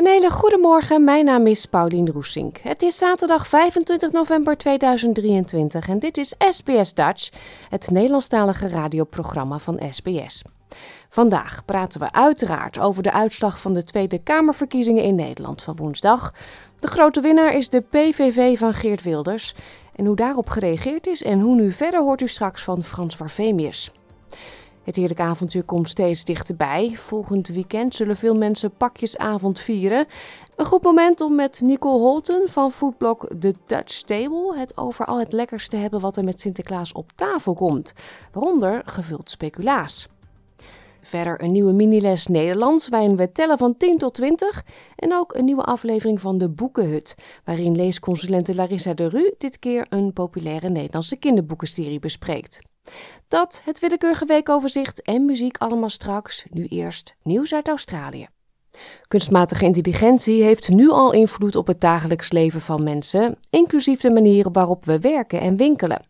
Een hele goede morgen, mijn naam is Paulien Roesink. Het is zaterdag 25 november 2023 en dit is SBS Dutch, het Nederlandstalige radioprogramma van SBS. Vandaag praten we uiteraard over de uitslag van de Tweede Kamerverkiezingen in Nederland van woensdag. De grote winnaar is de PVV van Geert Wilders. En hoe daarop gereageerd is en hoe nu verder hoort u straks van Frans Warfemius. Het heerlijke avontuur komt steeds dichterbij. Volgend weekend zullen veel mensen pakjesavond vieren. Een goed moment om met Nicole Holten van foodblog The Dutch Table het over al het lekkers te hebben wat er met Sinterklaas op tafel komt. Waaronder gevuld speculaas. Verder een nieuwe miniles Nederlands waarin we tellen van 10 tot 20. En ook een nieuwe aflevering van de Boekenhut, waarin leesconsulente Larissa de Ru dit keer een populaire Nederlandse kinderboekenserie bespreekt. Dat, het willekeurige weekoverzicht en muziek allemaal straks. Nu eerst nieuws uit Australië. Kunstmatige intelligentie heeft nu al invloed op het dagelijks leven van mensen, inclusief de manieren waarop we werken en winkelen.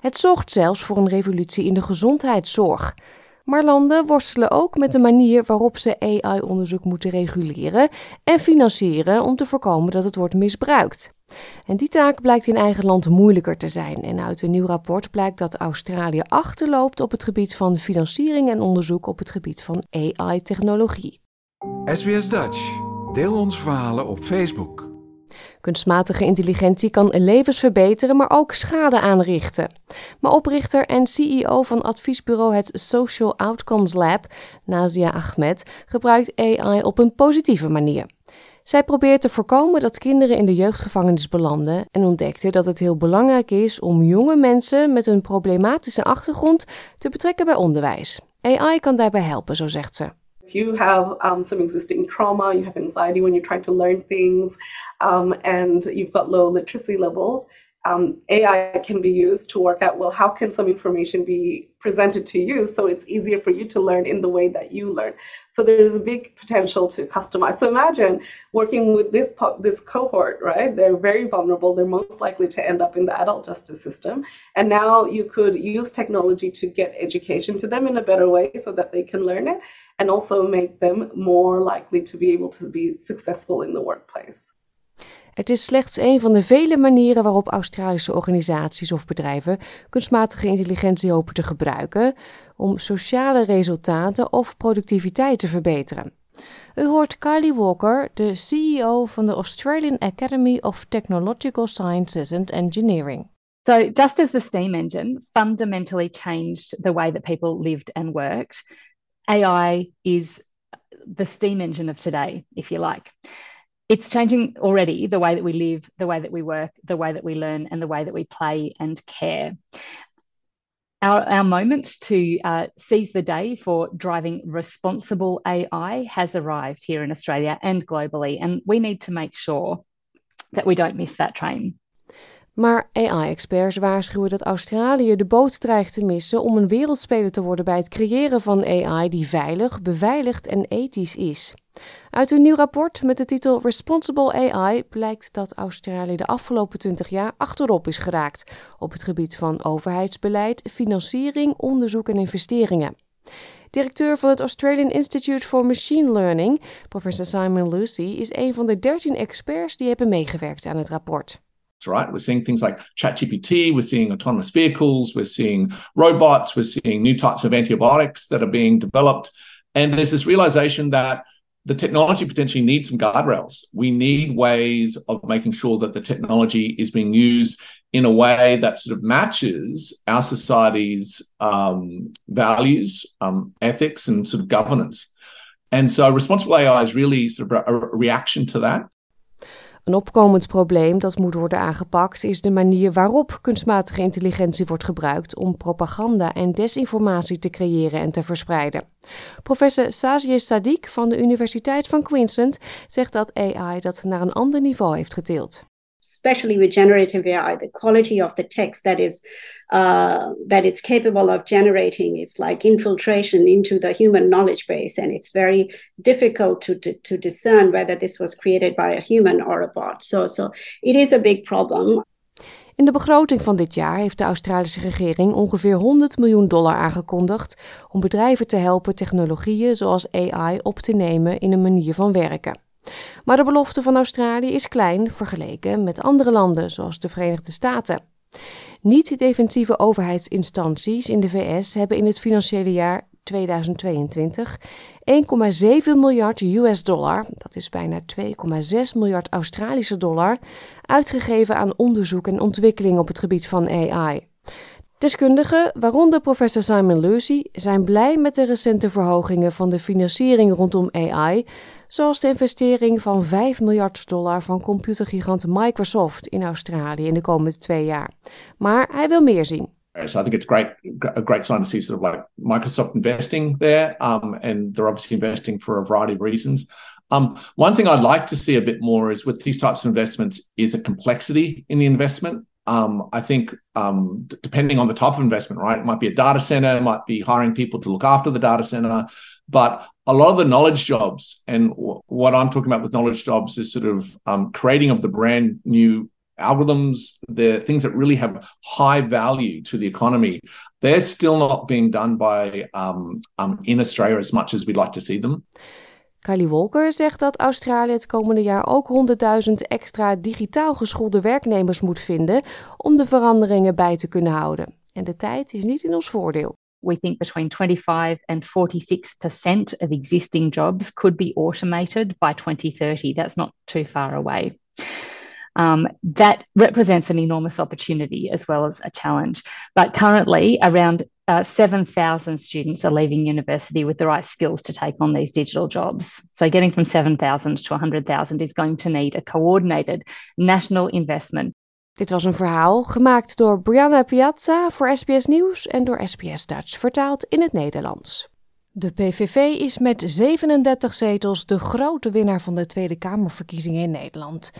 Het zorgt zelfs voor een revolutie in de gezondheidszorg. Maar landen worstelen ook met de manier waarop ze AI-onderzoek moeten reguleren en financieren om te voorkomen dat het wordt misbruikt. En die taak blijkt in eigen land moeilijker te zijn. En uit een nieuw rapport blijkt dat Australië achterloopt op het gebied van financiering en onderzoek op het gebied van AI-technologie. SBS Dutch. Deel onze verhalen op Facebook. Kunstmatige intelligentie kan levens verbeteren, maar ook schade aanrichten. Maar oprichter en CEO van adviesbureau het Social Outcomes Lab, Nazia Ahmed, gebruikt AI op een positieve manier. Zij probeert te voorkomen dat kinderen in de jeugdgevangenis belanden en ontdekte dat het heel belangrijk is om jonge mensen met een problematische achtergrond te betrekken bij onderwijs. AI kan daarbij helpen, zo zegt ze. If you have um, some existing trauma, you have anxiety when you're trying to learn things, um, and you've got low literacy levels, um, AI can be used to work out well, how can some information be presented to you so it's easier for you to learn in the way that you learn. So there's a big potential to customize. So imagine working with this this cohort, right? They're very vulnerable. They're most likely to end up in the adult justice system, and now you could use technology to get education to them in a better way so that they can learn it, and also make them more likely to be able to be successful in the workplace. Het is slechts een van de vele manieren waarop Australische organisaties of bedrijven kunstmatige intelligentie hopen te gebruiken om sociale resultaten of productiviteit te verbeteren. U hoort Kylie Walker, de CEO van de Australian Academy of Technological Sciences and Engineering. So, just as the steam engine fundamentally changed the way that people lived and worked, AI is the steam engine of today, if you like. It's changing already the way that we live, the way that we work, the way that we learn, and the way that we play and care. Our, our moment to uh, seize the day for driving responsible AI has arrived here in Australia and globally, and we need to make sure that we don't miss that train. Maar AI-experts waarschuwen dat Australië de boot dreigt te missen om een wereldspeler te worden bij het creëren van AI die veilig, beveiligd en ethisch is. Uit een nieuw rapport met de titel Responsible AI blijkt dat Australië de afgelopen 20 jaar achterop is geraakt op het gebied van overheidsbeleid, financiering, onderzoek en investeringen. Directeur van het Australian Institute for Machine Learning, professor Simon Lucy, is een van de 13 experts die hebben meegewerkt aan het rapport. right? We're seeing things like ChatGPT, we're seeing autonomous vehicles, we're seeing robots, we're seeing new types of antibiotics that are being developed. And there's this realization that the technology potentially needs some guardrails. We need ways of making sure that the technology is being used in a way that sort of matches our society's um, values, um, ethics, and sort of governance. And so responsible AI is really sort of a, a reaction to that. Een opkomend probleem dat moet worden aangepakt is de manier waarop kunstmatige intelligentie wordt gebruikt om propaganda en desinformatie te creëren en te verspreiden. Professor Sazieh Sadiq van de Universiteit van Queensland zegt dat AI dat naar een ander niveau heeft getild. Especially with generative AI, the quality of the text that is uh, that it's capable of generating is like infiltration into the human knowledge base, and it's very difficult to, to, to discern whether this was created by a human or a bot. So, so it is a big problem. In de begroting van dit jaar heeft de Australische regering ongeveer 100 miljoen dollar aangekondigd om bedrijven te helpen technologieën zoals AI op te nemen in een manier van werken. Maar de belofte van Australië is klein vergeleken met andere landen, zoals de Verenigde Staten. Niet-defensieve overheidsinstanties in de VS hebben in het financiële jaar 2022 1,7 miljard US dollar, dat is bijna 2,6 miljard Australische dollar, uitgegeven aan onderzoek en ontwikkeling op het gebied van AI. Deskundigen, waaronder professor Simon Lucy, zijn blij met de recente verhogingen van de financiering rondom AI, zoals de investering van 5 miljard dollar van computergigant Microsoft in Australië in de komende twee jaar. Maar hij wil meer zien. So I think it's great, a great sign to see sort of like Microsoft investing there, um, and they're obviously investing for a variety of reasons. Um, one thing I'd like to see a bit more is with these types of investments is a complexity in the investment. Um, I think um, d- depending on the type of investment, right? It might be a data center, it might be hiring people to look after the data center, but a lot of the knowledge jobs, and w- what I'm talking about with knowledge jobs is sort of um, creating of the brand new algorithms, the things that really have high value to the economy. They're still not being done by um, um, in Australia as much as we'd like to see them. Kylie Walker zegt dat Australië het komende jaar ook 100.000 extra digitaal geschoolde werknemers moet vinden om de veranderingen bij te kunnen houden. En de tijd is niet in ons voordeel. we think between 25 and 46% of existing jobs could be automated by 2030. That's not too far away. Um, that represents an enormous opportunity as well as a challenge. But currently, around uh, 7,000 students are leaving university with the right skills to take on these digital jobs. So, getting from 7,000 to 100,000 is going to need a coordinated national investment Dit was een verhaal gemaakt door Brianna Piazza voor SBS Nieuws en door SBS Dutch vertaald in het Nederlands. De PVV is met 37 zetels de grote winnaar van de Tweede Kamerverkiezingen in Nederland.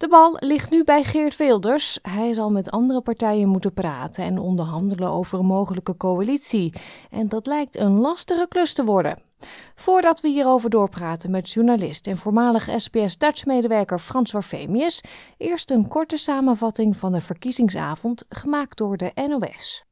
De bal ligt nu bij Geert Wilders. Hij zal met andere partijen moeten praten en onderhandelen over een mogelijke coalitie. En dat lijkt een lastige klus te worden. Voordat we hierover doorpraten met journalist en voormalig SBS Dutch-medewerker Frans Warfemius, eerst een korte samenvatting van de verkiezingsavond gemaakt door de NOS.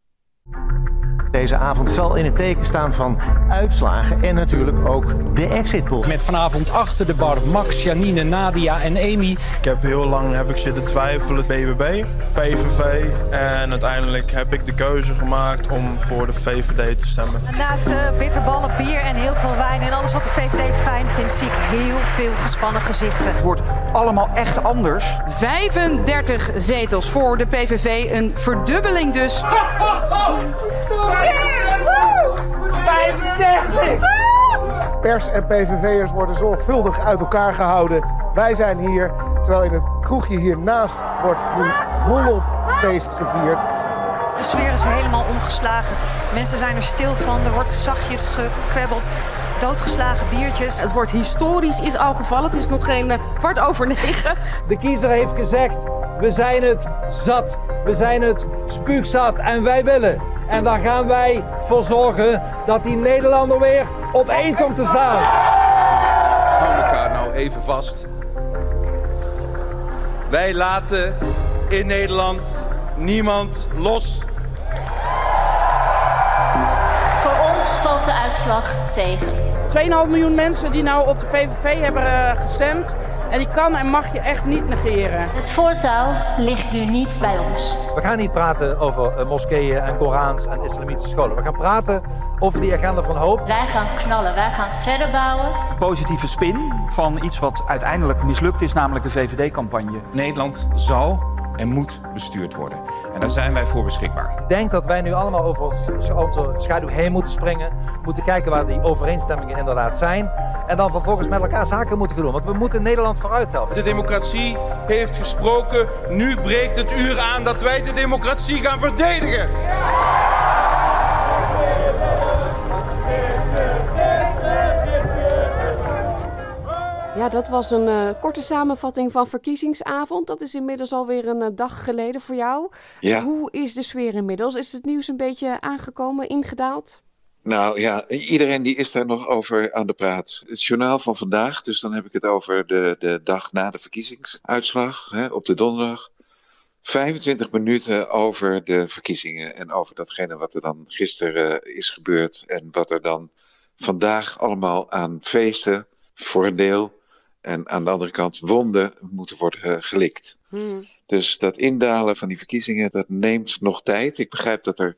Deze avond zal in het teken staan van uitslagen en natuurlijk ook de exit polls. Met vanavond achter de bar Max, Janine, Nadia en Amy. Ik heb heel lang heb ik zitten twijfelen, BBB, PVV. En uiteindelijk heb ik de keuze gemaakt om voor de VVD te stemmen. Naast de bitterballen, bier en heel veel wijn en alles wat de VVD fijn vindt, zie ik heel veel gespannen gezichten. Het wordt allemaal echt anders. 35 zetels voor de PVV, een verdubbeling dus. 35! Pers en PVV'ers worden zorgvuldig uit elkaar gehouden. Wij zijn hier, terwijl in het kroegje hiernaast wordt nu volop feest gevierd. De sfeer is helemaal omgeslagen. Mensen zijn er stil van. Er wordt zachtjes gekwebbeld. Doodgeslagen biertjes. Het woord historisch is al gevallen. Het is nog geen uh, kwart over negen. De kiezer heeft gezegd, we zijn het zat. We zijn het spuugzat en wij willen. En daar gaan wij voor zorgen dat die Nederlander weer op één komt te staan. Hou elkaar nou even vast. Wij laten in Nederland niemand los. Voor ons valt de uitslag tegen. 2,5 miljoen mensen die nou op de PVV hebben uh, gestemd. En die kan en mag je echt niet negeren. Het voortouw ligt nu niet bij ons. We gaan niet praten over uh, moskeeën en Korans en islamitische scholen. We gaan praten over die agenda van hoop. Wij gaan knallen, wij gaan verder bouwen. Positieve spin van iets wat uiteindelijk mislukt is, namelijk de VVD-campagne. Nederland zal en moet bestuurd worden. En daar zijn wij voor beschikbaar. Ik denk dat wij nu allemaal over onze schaduw heen moeten springen. Moeten kijken waar die overeenstemmingen inderdaad zijn. En dan vervolgens met elkaar zaken moeten doen. Want we moeten Nederland vooruit helpen. De democratie heeft gesproken. Nu breekt het uur aan dat wij de democratie gaan verdedigen. Ja, dat was een uh, korte samenvatting van verkiezingsavond. Dat is inmiddels alweer een uh, dag geleden voor jou. Ja. Hoe is de sfeer inmiddels? Is het nieuws een beetje aangekomen, ingedaald? Nou ja, iedereen die is daar nog over aan de praat. Het journaal van vandaag, dus dan heb ik het over de, de dag na de verkiezingsuitslag hè, op de donderdag. 25 minuten over de verkiezingen en over datgene wat er dan gisteren uh, is gebeurd. En wat er dan vandaag allemaal aan feesten voor een deel en aan de andere kant wonden moeten worden gelikt. Hmm. Dus dat indalen van die verkiezingen, dat neemt nog tijd. Ik begrijp dat er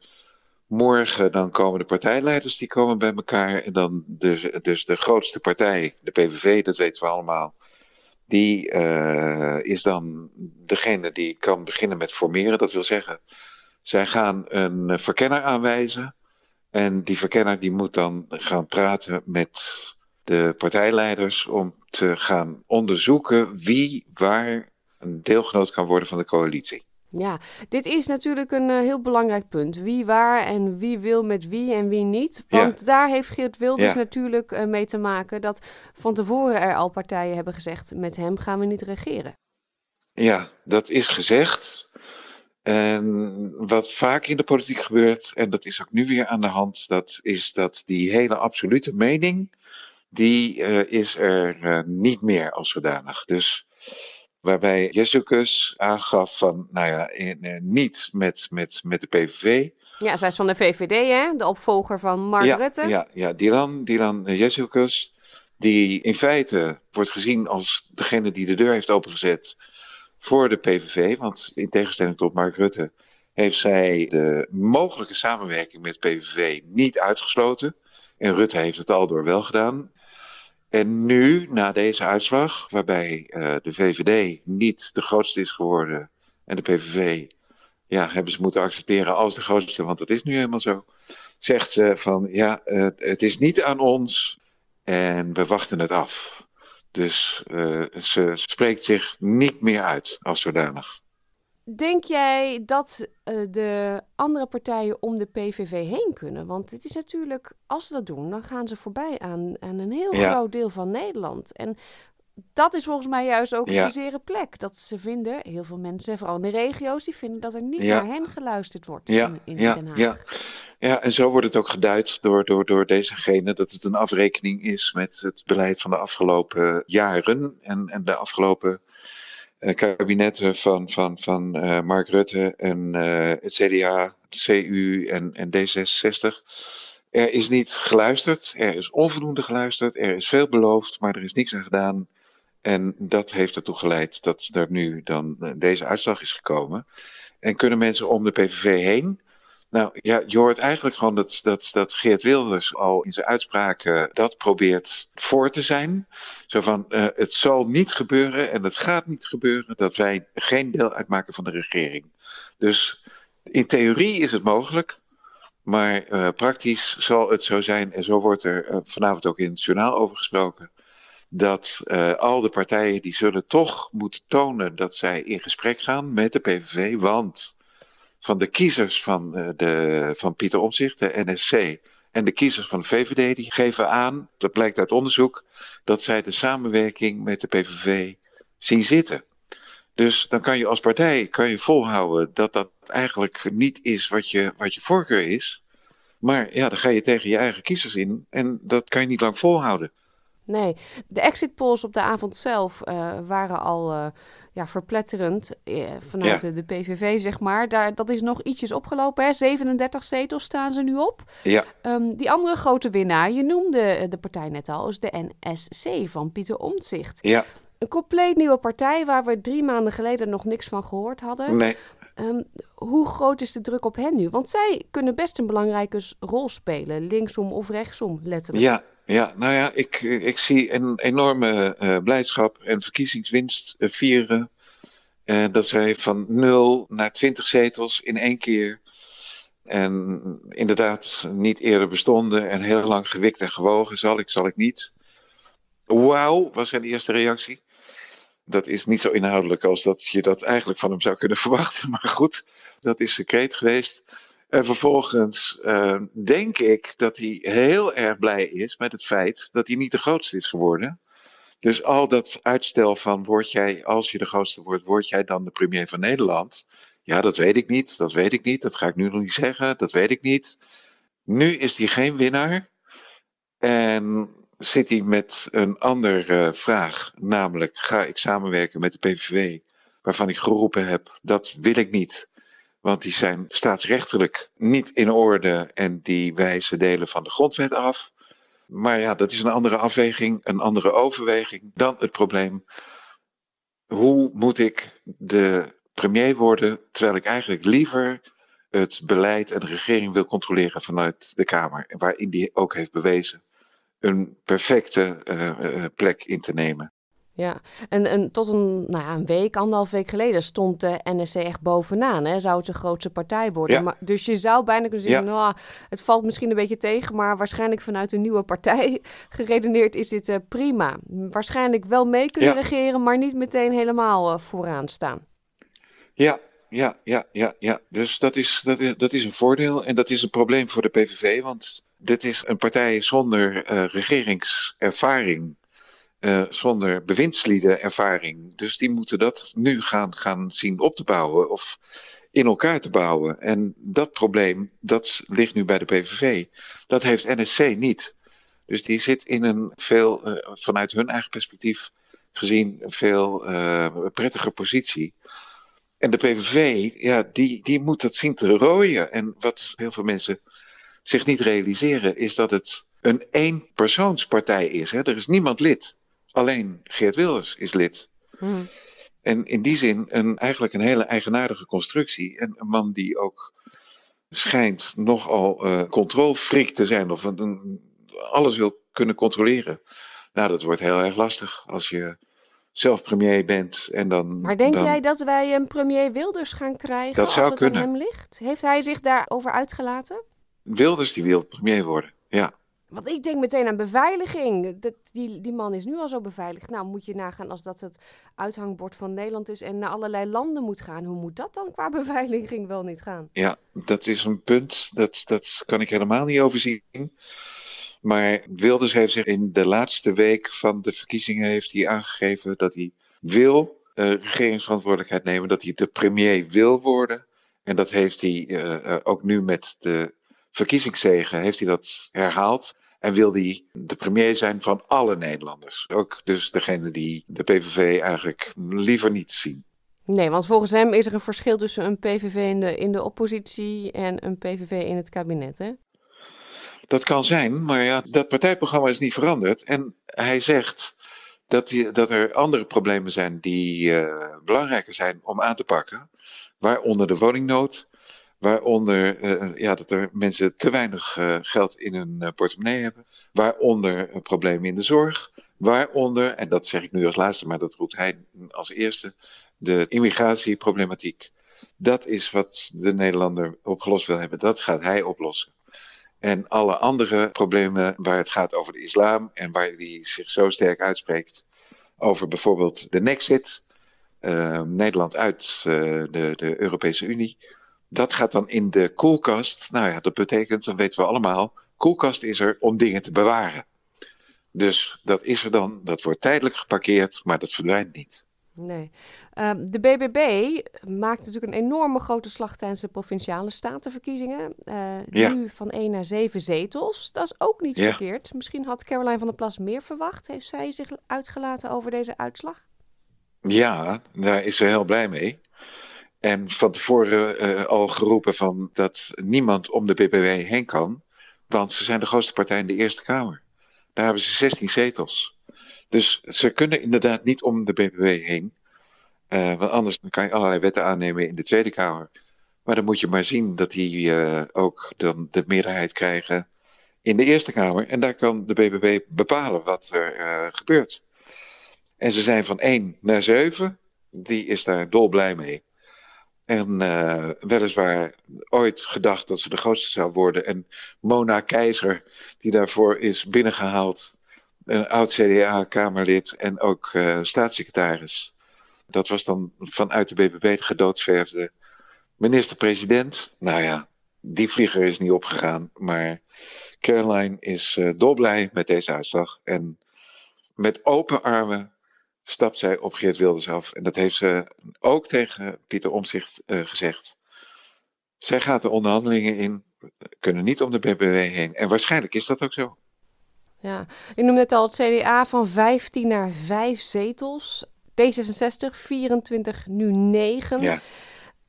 morgen dan komen de partijleiders, die komen bij elkaar. En dan dus, de grootste partij, de PVV, dat weten we allemaal. Die uh, is dan degene die kan beginnen met formeren. Dat wil zeggen, zij gaan een verkenner aanwijzen. En die verkenner die moet dan gaan praten met de partijleiders om te gaan onderzoeken wie waar een deelgenoot kan worden van de coalitie. Ja, dit is natuurlijk een uh, heel belangrijk punt. Wie waar en wie wil met wie en wie niet. Want ja. daar heeft Geert Wilders ja. natuurlijk uh, mee te maken dat van tevoren er al partijen hebben gezegd: met hem gaan we niet regeren. Ja, dat is gezegd. En wat vaak in de politiek gebeurt, en dat is ook nu weer aan de hand, dat is dat die hele absolute mening die uh, is er niet meer als zodanig. Dus waarbij Jesucus aangaf van, nou ja, in, uh, niet met, met, met de PVV. Ja, zij is van de VVD, hè? De opvolger van Mark ja, Rutte. Ja, ja Dylan, Dylan Jesucus, die in feite wordt gezien als degene die de deur heeft opengezet voor de PVV. Want in tegenstelling tot Mark Rutte heeft zij de mogelijke samenwerking met PVV niet uitgesloten. En Rutte heeft het al door wel gedaan. En nu, na deze uitslag, waarbij uh, de VVD niet de grootste is geworden en de PVV, ja, hebben ze moeten accepteren als de grootste, want dat is nu helemaal zo. Zegt ze van, ja, het is niet aan ons en we wachten het af. Dus uh, ze spreekt zich niet meer uit als zodanig. Denk jij dat uh, de andere partijen om de PVV heen kunnen? Want het is natuurlijk, als ze dat doen, dan gaan ze voorbij aan, aan een heel ja. groot deel van Nederland. En dat is volgens mij juist ook ja. een zere plek. Dat ze vinden, heel veel mensen, vooral in de regio's, die vinden dat er niet ja. naar hen geluisterd wordt ja. in, in. Den Haag. Ja. ja, en zo wordt het ook geduid door, door, door dezegene dat het een afrekening is met het beleid van de afgelopen jaren en, en de afgelopen kabinetten van, van, van uh, Mark Rutte en uh, het CDA, CU en, en D66. Er is niet geluisterd, er is onvoldoende geluisterd, er is veel beloofd, maar er is niks aan gedaan. En dat heeft ertoe geleid dat er nu dan deze uitslag is gekomen. En kunnen mensen om de PVV heen? Nou ja, je hoort eigenlijk gewoon dat, dat, dat Geert Wilders al in zijn uitspraken dat probeert voor te zijn. Zo van, uh, het zal niet gebeuren en het gaat niet gebeuren dat wij geen deel uitmaken van de regering. Dus in theorie is het mogelijk, maar uh, praktisch zal het zo zijn, en zo wordt er uh, vanavond ook in het journaal over gesproken, dat al de partijen die zullen toch moeten tonen dat zij in gesprek gaan met de PVV, want van de kiezers van, uh, de, van Pieter Omtzigt, de NSC, en de kiezers van de VVD, die geven aan, dat blijkt uit onderzoek, dat zij de samenwerking met de PVV zien zitten. Dus dan kan je als partij kan je volhouden dat dat eigenlijk niet is wat je, wat je voorkeur is. Maar ja, dan ga je tegen je eigen kiezers in en dat kan je niet lang volhouden. Nee, de exit polls op de avond zelf uh, waren al uh, ja, verpletterend uh, vanuit ja. de PVV, zeg maar. Daar, dat is nog ietsjes opgelopen, hè? 37 zetels staan ze nu op. Ja. Um, die andere grote winnaar, je noemde de partij net al, is de NSC van Pieter Omtzigt. Ja. Een compleet nieuwe partij waar we drie maanden geleden nog niks van gehoord hadden. Nee. Um, hoe groot is de druk op hen nu? Want zij kunnen best een belangrijke rol spelen, linksom of rechtsom, letterlijk. Ja, ja, nou ja, ik, ik zie een enorme uh, blijdschap en verkiezingswinst uh, vieren. Dat zij van 0 naar 20 zetels in één keer. En inderdaad niet eerder bestonden en heel lang gewikt en gewogen. Zal ik, zal ik niet. Wauw, was zijn eerste reactie. Dat is niet zo inhoudelijk als dat je dat eigenlijk van hem zou kunnen verwachten. Maar goed, dat is secreet geweest. En vervolgens uh, denk ik dat hij heel erg blij is met het feit dat hij niet de grootste is geworden. Dus al dat uitstel van word jij, als je de grootste wordt, word jij dan de premier van Nederland? Ja, dat weet ik niet, dat weet ik niet, dat ga ik nu nog niet zeggen, dat weet ik niet. Nu is hij geen winnaar en zit hij met een andere vraag, namelijk ga ik samenwerken met de PVV, waarvan ik geroepen heb, dat wil ik niet. Want die zijn staatsrechtelijk niet in orde en die wijzen delen van de grondwet af. Maar ja, dat is een andere afweging, een andere overweging dan het probleem. Hoe moet ik de premier worden terwijl ik eigenlijk liever het beleid en de regering wil controleren vanuit de Kamer, waarin die ook heeft bewezen een perfecte uh, plek in te nemen. Ja, en, en tot een, nou ja, een week, anderhalf week geleden stond de NSC echt bovenaan. Hè? Zou het de grootste partij worden. Ja. Maar, dus je zou bijna kunnen zeggen, Ja. nou, het valt misschien een beetje tegen, maar waarschijnlijk vanuit een nieuwe partij geredeneerd is dit eh, prima. Waarschijnlijk wel mee kunnen regeren, maar niet meteen helemaal eh, vooraan staan. Ja, ja, ja, ja, ja. Dus dat is, dat, is, dat is een voordeel en dat is een probleem voor de PVV, want dit is een partij zonder eh, regeringservaring, eh, zonder bewindsliedenervaring. Dus die moeten dat nu gaan, gaan zien op te bouwen of in elkaar te bouwen. En dat probleem, dat ligt nu bij de PVV. Dat heeft NSC niet. Dus die zit in een veel, eh, vanuit hun eigen perspectief gezien, veel eh, prettiger positie. En de PVV, ja, die, die moet dat zien te rooien. En wat heel veel mensen zich niet realiseren, is dat het een eenpersoonspartij is. Hè? Er is niemand lid. Alleen Geert Wilders is lid. En in die zin een, eigenlijk een hele eigenaardige constructie. En een man die ook schijnt nogal eh controlfreak te zijn. Of een, een- alles wil kunnen controleren. Nou, dat wordt heel erg lastig als je zelf premier bent. En dan, Maar denk dan- jij dat wij een premier Wilders gaan krijgen Dat zou als het kunnen. aan hem ligt? Heeft hij zich daarover uitgelaten? Wilders die wil premier worden. Ja. Want ik denk meteen aan beveiliging. Dat, die, die man is nu al zo beveiligd. Nou, moet je nagaan als dat het uithangbord van Nederland is en naar allerlei landen moet gaan. Hoe moet dat dan qua beveiliging wel niet gaan? Ja, dat is een punt. Dat, dat kan ik helemaal niet overzien. Maar Wilders heeft zich in de laatste week van de verkiezingen heeft hij aangegeven dat hij wil eh, regeringsverantwoordelijkheid nemen, dat hij de premier wil worden. En dat heeft hij eh, eh, ook nu met de verkiezingszegen heeft hij dat herhaald. En wil hij de premier zijn van alle Nederlanders. Ook dus degene die de PVV eigenlijk liever niet zien. Nee, want volgens hem is er een verschil tussen een PVV in de, in de oppositie en een PVV in het kabinet, hè? Dat kan zijn, maar ja, dat partijprogramma is niet veranderd. En hij zegt dat, die, dat er andere problemen zijn die eh, belangrijker zijn om aan te pakken. Waaronder de woningnood, waaronder eh, ja, dat er mensen te weinig eh, geld in hun eh, portemonnee hebben. Waaronder problemen in de zorg. Waaronder, en dat zeg ik nu als laatste, maar dat roept hij als eerste, de immigratieproblematiek. Dat is wat de Nederlander opgelost wil hebben. Dat gaat hij oplossen. En alle andere problemen waar het gaat over de islam en waar hij zich zo sterk uitspreekt over bijvoorbeeld de Nexit, Nederland uit de, de Europese Unie, dat gaat dan in de koelkast. Nou ja, dat betekent, dat weten we allemaal, koelkast is er om dingen te bewaren. Dus dat is er dan, dat wordt tijdelijk geparkeerd, maar dat verdwijnt niet. Nee. Ehm, de BBB maakt natuurlijk een enorme grote slag tijdens de provinciale statenverkiezingen. Eh, Ja. Nu van 1 naar 7 zetels. Dat is ook niet Ja. verkeerd. Misschien had Caroline van der Plas meer verwacht. Heeft zij zich uitgelaten over deze uitslag? Ja, daar is ze heel blij mee. En van tevoren eh, al geroepen van dat niemand om de BBW heen kan, want ze zijn de grootste partij in de Eerste Kamer. Daar hebben ze 16 zetels. Dus ze kunnen inderdaad niet om de BBW heen. Eh, want anders kan je allerlei wetten aannemen in de Tweede Kamer. Maar dan moet je maar zien dat die eh, ook dan de meerderheid krijgen in de Eerste Kamer. En daar kan de BBB bepalen wat er gebeurt. En ze zijn van 1 naar 7. die is daar dolblij mee. En uh, weliswaar ooit gedacht dat ze de grootste zou worden. En Mona Keizer, die daarvoor is binnengehaald, een oud CDA-kamerlid en ook uh, staatssecretaris. Dat was dan vanuit de BBB gedoodverfde minister-president. Nou ja, die vlieger is niet opgegaan. Maar Caroline is uh, dolblij met deze uitslag. En met open armen stapt zij op Geert Wilders af. En dat heeft ze ook tegen Pieter Omzicht uh, gezegd. Zij gaat de onderhandelingen in, kunnen niet om de BBW heen. En waarschijnlijk is dat ook zo. Ja, ik noemde net al het CDA van 15 naar 5 zetels. D66 24, nu 9. Ja.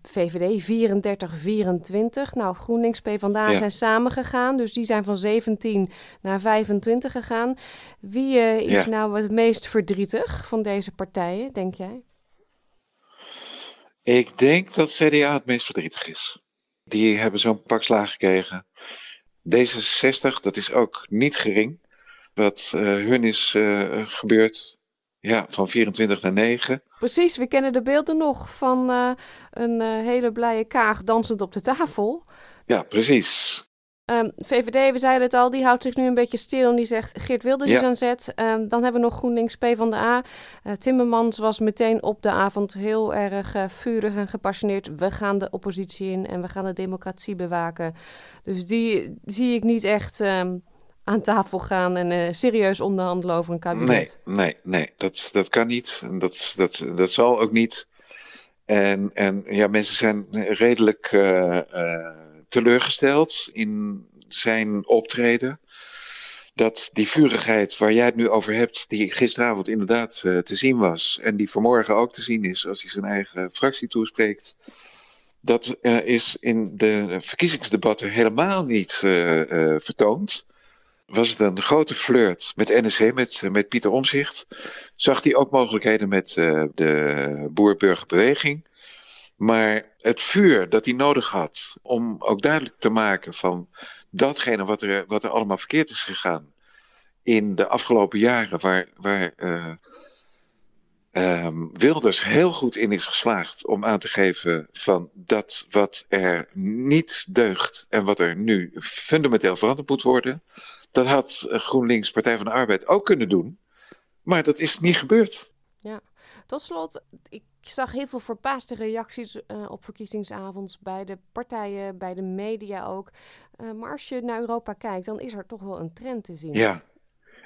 VVD 34, 24. Nou, GroenLinks, PvdA ja. zijn samengegaan. Dus die zijn van 17 naar 25 gegaan. Wie uh, is ja. nou het meest verdrietig van deze partijen, denk jij? Ik denk dat CDA het meest verdrietig is. Die hebben zo'n pak slaag gekregen. D66, dat is ook niet gering. Wat uh, hun is uh, gebeurd ja, van 24 naar 9. Precies, we kennen de beelden nog van uh, een uh, hele blije kaag dansend op de tafel. Ja, precies. Um, VVD, we zeiden het al, die houdt zich nu een beetje stil en die zegt Geert Wilders ja. is aan zet. Um, dan hebben we nog GroenLinks P van de A. Uh, Timmermans was meteen op de avond heel erg uh, vurig en gepassioneerd. We gaan de oppositie in en we gaan de democratie bewaken. Dus die zie ik niet echt... Um, aan tafel gaan en uh, serieus onderhandelen over een kabinet. Nee, nee, nee, dat, dat kan niet. Dat, dat, dat zal ook niet. En, en ja, mensen zijn redelijk uh, uh, teleurgesteld in zijn optreden. Dat die vurigheid waar jij het nu over hebt, die gisteravond inderdaad te zien was. En die vanmorgen ook te zien is als hij zijn eigen fractie toespreekt. Dat is in de verkiezingsdebatten helemaal niet vertoond was het een grote flirt met NSC, met, met Pieter Omzicht. Zag hij ook mogelijkheden met uh, de boer-burgerbeweging. Maar het vuur dat hij nodig had om ook duidelijk te maken van datgene wat er, wat er allemaal verkeerd is gegaan in de afgelopen jaren, waar, waar uh, um, Wilders heel goed in is geslaagd om aan te geven van dat wat er niet deugt en wat er nu fundamenteel veranderd moet worden. Dat had GroenLinks, Partij van de Arbeid, ook kunnen doen. Maar dat is niet gebeurd. Ja, tot slot, ik zag heel veel verbaasde reacties uh, op verkiezingsavonds bij de partijen, bij de media ook. Uh, maar als je naar Europa kijkt, dan is er toch wel een trend te zien. Ja,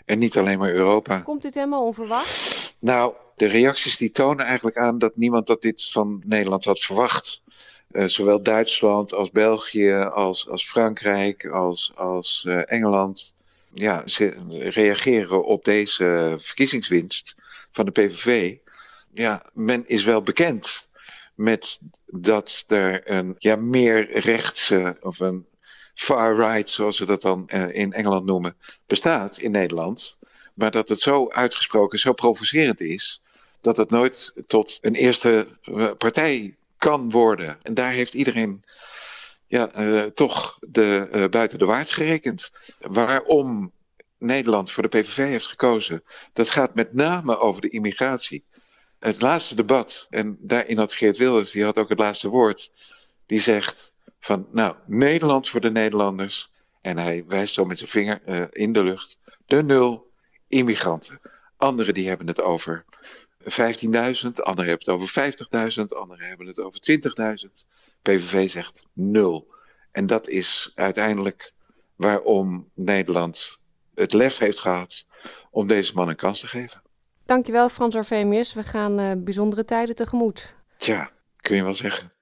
en niet alleen maar Europa. Komt dit helemaal onverwacht? Nou, de reacties die tonen eigenlijk aan dat niemand dat dit van Nederland had verwacht. Uh, zowel Duitsland als België, als, als Frankrijk, als, als uh, Engeland ja, ze reageren op deze verkiezingswinst van de PVV. Ja, men is wel bekend met dat er een ja, meer rechtse of een far-right, zoals ze dat dan uh, in Engeland noemen, bestaat in Nederland. Maar dat het zo uitgesproken, zo provocerend is, dat het nooit tot een eerste partij kan worden. En daar heeft iedereen ja, uh, toch de, uh, buiten de waard gerekend. Waarom Nederland voor de PVV heeft gekozen, dat gaat met name over de immigratie. Het laatste debat, en daarin had Geert Wilders, die had ook het laatste woord, die zegt van, nou, Nederland voor de Nederlanders. En hij wijst zo met zijn vinger uh, in de lucht, de nul immigranten. Anderen die hebben het over 15.000, anderen hebben het over 50.000, anderen hebben het over 20.000. PVV zegt nul. En dat is uiteindelijk waarom Nederland het lef heeft gehad om deze man een kans te geven. Dankjewel Frans Arvemius. We gaan uh, bijzondere tijden tegemoet. Tja, kun je wel zeggen.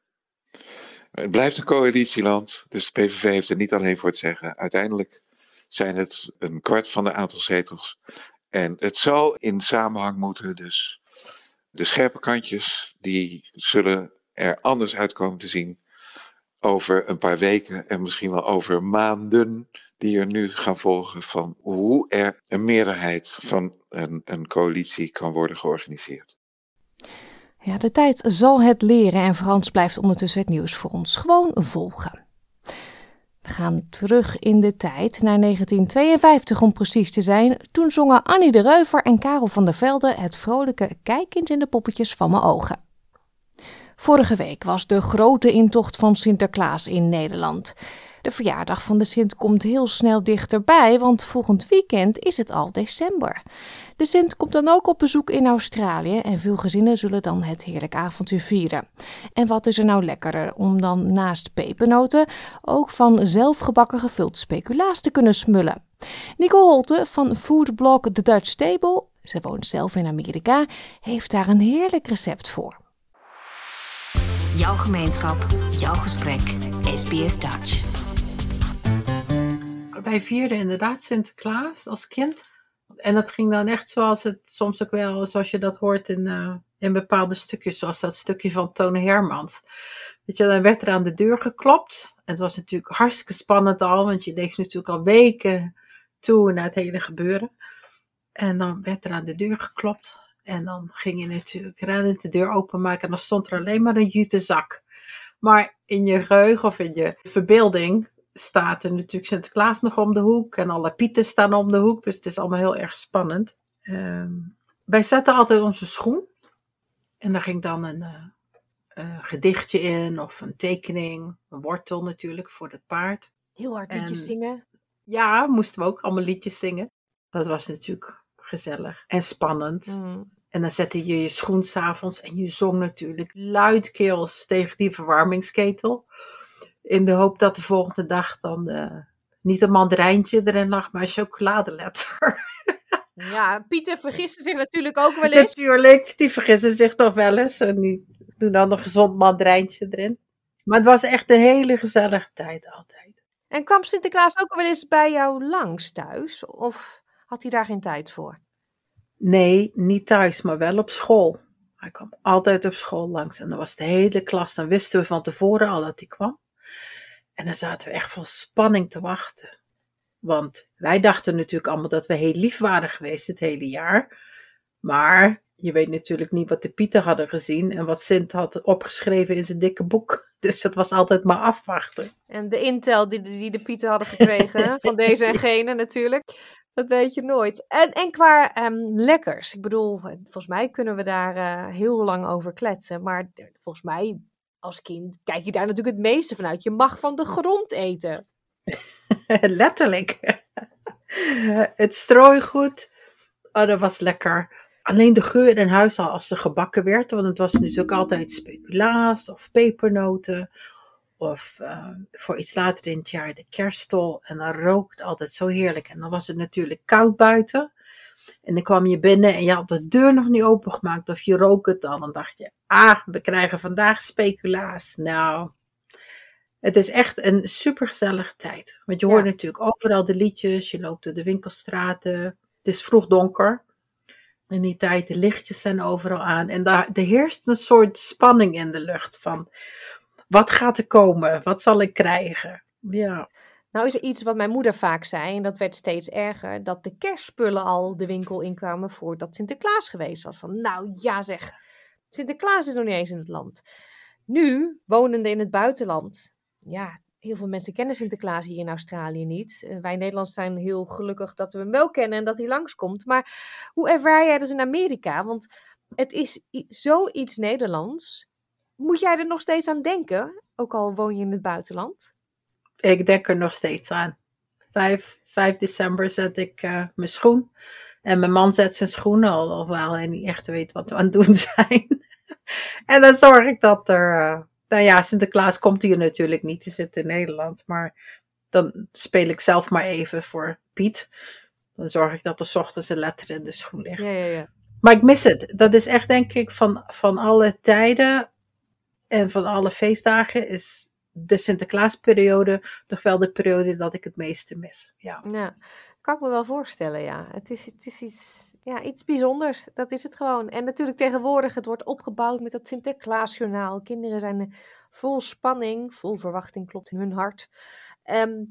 Het blijft een coalitieland, dus de PVV heeft er niet alleen voor te zeggen. Uiteindelijk zijn het een kwart van de aantal zetels. En het zal in samenhang moeten, dus de scherpe kantjes, die zullen er anders uitkomen te zien over een paar weken en misschien wel over maanden die er nu gaan volgen van hoe er een meerderheid van een, een coalitie kan worden georganiseerd. Ja, de tijd zal het leren en Frans blijft ondertussen het nieuws voor ons gewoon volgen. We gaan terug in de tijd naar 1952 om precies te zijn. Toen zongen Annie de Reuver en Karel van der Velde het vrolijke Kijk eens in de poppetjes van mijn ogen. Vorige week was de grote intocht van Sinterklaas in Nederland. De verjaardag van de Sint komt heel snel dichterbij, want volgend weekend is het al december. De Sint komt dan ook op bezoek in Australië en veel gezinnen zullen dan het heerlijk avontuur vieren. En wat is er nou lekkerder om dan naast pepernoten ook van zelfgebakken gevuld speculaas te kunnen smullen? Nicole Holte van foodblog The Dutch Table, ze woont zelf in Amerika, heeft daar een heerlijk recept voor. Jouw gemeenschap, jouw gesprek, SBS Dutch. Wij vierden inderdaad Sinterklaas als kind. En dat ging dan echt zoals het soms ook wel, zoals je dat hoort in, uh, in bepaalde stukjes, zoals dat stukje van Tone Hermans. Weet je, dan werd er aan de deur geklopt. En het was natuurlijk hartstikke spannend al, want je leeft natuurlijk al weken toe naar het hele gebeuren. En dan werd er aan de deur geklopt. En dan ging je natuurlijk rennen de deur openmaken en dan stond er alleen maar een jute zak. Maar in je geheugen of in je verbeelding staat er natuurlijk Sinterklaas nog om de hoek en alle pieten staan om de hoek. Dus het is allemaal heel erg spannend. Ehm, wij zetten altijd onze schoen en daar ging dan een uh, gedichtje in of een tekening, een wortel natuurlijk voor het paard. Heel hard liedjes en, zingen. Ja, moesten we ook allemaal liedjes zingen. Dat was natuurlijk gezellig en spannend. Mm. En dan zette je je schoen s'avonds en je zong natuurlijk luidkeels tegen die verwarmingsketel. In de hoop dat de volgende dag dan uh, niet een mandarijntje erin lag, maar een chocoladeletter. Ja, Pieter vergissen zich natuurlijk ook wel eens. Natuurlijk, die vergissen zich nog wel eens. En die doen dan een gezond mandarijntje erin. Maar het was echt een hele gezellige tijd altijd. En kwam Sinterklaas ook wel eens bij jou langs thuis? Of had hij daar geen tijd voor? Nee, niet thuis, maar wel op school. Hij kwam altijd op school langs en dan was de hele klas. Dan wisten we van tevoren al dat hij kwam. En dan zaten we echt vol spanning te wachten. Want wij dachten natuurlijk allemaal dat we heel lief waren geweest het hele jaar. Maar je weet natuurlijk niet wat de Pieter hadden gezien en wat Sint had opgeschreven in zijn dikke boek. Dus dat was altijd maar afwachten. En de intel die, die de Pieter hadden gekregen, van deze en gene natuurlijk. Dat weet je nooit. En, en qua ehm, lekkers. Ik bedoel, volgens mij kunnen we daar uh, heel lang over kletsen. Maar volgens mij, als kind, kijk je daar natuurlijk het meeste vanuit. Je mag van de grond eten. Letterlijk. het strooigoed. Oh, dat was lekker. Alleen de geur in huis al als ze gebakken werd. Want het was natuurlijk altijd speculaas of pepernoten. Of uh, voor iets later in het jaar de kerststol. En dan rookt het altijd zo heerlijk. En dan was het natuurlijk koud buiten. En dan kwam je binnen en je had de deur nog niet opengemaakt. Of je rook het al. Dan dacht je, ah, we krijgen vandaag speculaas. Nou, het is echt een supergezellige tijd. Want je hoort natuurlijk overal de liedjes. Je loopt door de winkelstraten. Het is vroeg donker. In die tijd, de lichtjes zijn overal aan. En daar er heerst een soort spanning in de lucht van... Wat gaat er komen? Wat zal ik krijgen? Ja. Nou is er iets wat mijn moeder vaak zei, en dat werd steeds erger, dat de kerstspullen al de winkel inkwamen voordat Sinterklaas geweest was. Van nou ja zeg, Sinterklaas is nog niet eens in het land. Nu, wonende in het buitenland, ja, heel veel mensen kennen Sinterklaas hier in Australië niet. Uh, wij Nederlanders zijn heel gelukkig dat we hem wel kennen en dat hij langskomt. Maar hoe ervaar jij dat in Amerika? Want het is zoiets Nederlands. Moet jij er nog steeds aan denken, ook al woon je in het buitenland? Ik denk er nog steeds aan. 5, 5 december zet ik uh, mijn schoen. En mijn man zet zijn schoenen al, alhoewel hij niet echt weet wat we aan het doen zijn. en dan zorg ik dat er. Uh, nou ja, Sinterklaas komt hier natuurlijk niet. Die zit in Nederland. Maar dan speel ik zelf maar even voor Piet. Dan zorg ik dat er s ochtends een letter in de schoen ligt. Ja, ja, ja. Maar ik mis het. Dat is echt, denk ik, van, van alle tijden en van alle feestdagen is de Sinterklaasperiode toch wel de periode dat ik het meeste mis. Ja. ja, kan ik me wel voorstellen, ja. Het is, het is iets, ja, iets bijzonders, dat is het gewoon. En natuurlijk tegenwoordig, het wordt opgebouwd met dat Sinterklaasjournaal. Kinderen zijn vol spanning, vol verwachting klopt in hun hart. Um,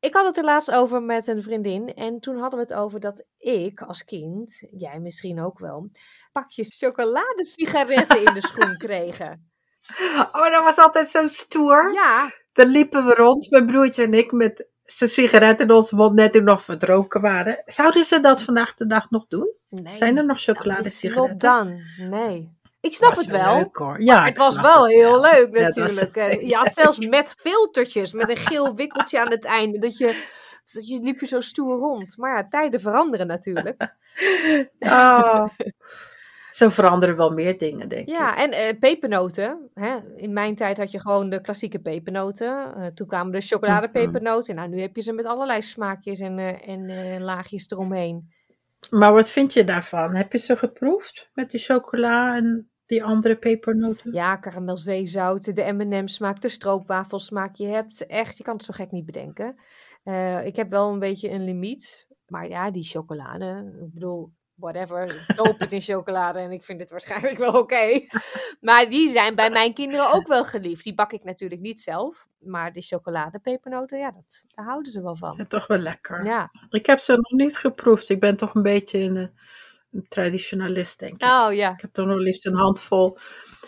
ik had het er laatst over met een vriendin en toen hadden we het over dat ik als kind, jij misschien ook wel, pakjes chocoladesigaretten in de schoen kregen. Oh, dat was altijd zo stoer. Ja. Dan liepen we rond, mijn broertje en ik, met zo'n sigaret in onze mond, net toen nog verdronken waren. Zouden ze dat vandaag de dag nog doen? Nee. Zijn er nog chocoladesigaretten? done. Nee. Ik snap het wel leuk, hoor. Ja, het was wel het, heel ja. leuk Ja, natuurlijk. Eh, je had zelfs met filtertjes, met een geel wikkeltje aan het einde. Dat je, dat je liep je zo stoer rond. Maar ja, tijden veranderen natuurlijk. Oh. Zo veranderen wel meer dingen, denk ik. Ja, en eh, pepernoten. Hè? In mijn tijd had je gewoon de klassieke pepernoten. Eh, toen kwamen de chocoladepepernoten. Nou, nu heb je ze met allerlei smaakjes en, eh, en laagjes eromheen. Maar wat vind je daarvan? Heb je ze geproefd met die chocola en die andere pepernoten? Ja, karamelzeezout, de M&M smaak, de stroopwafelsmaak. Je hebt echt, je kan het zo gek niet bedenken. Ik heb wel een beetje een limiet. Maar ja, die chocolade, ik bedoel, whatever. Doop het in chocolade en ik vind het waarschijnlijk wel oké. Maar die zijn bij mijn kinderen ook wel geliefd. Die bak ik natuurlijk niet zelf. Maar de chocoladepepernoten, ja, dat, daar houden ze wel van. Ja, toch wel lekker. Ja. Ik heb ze nog niet geproefd. Ik ben toch een beetje een, eh, een traditionalist, denk ik. Oh ja. Ik heb toch nog liefst een handvol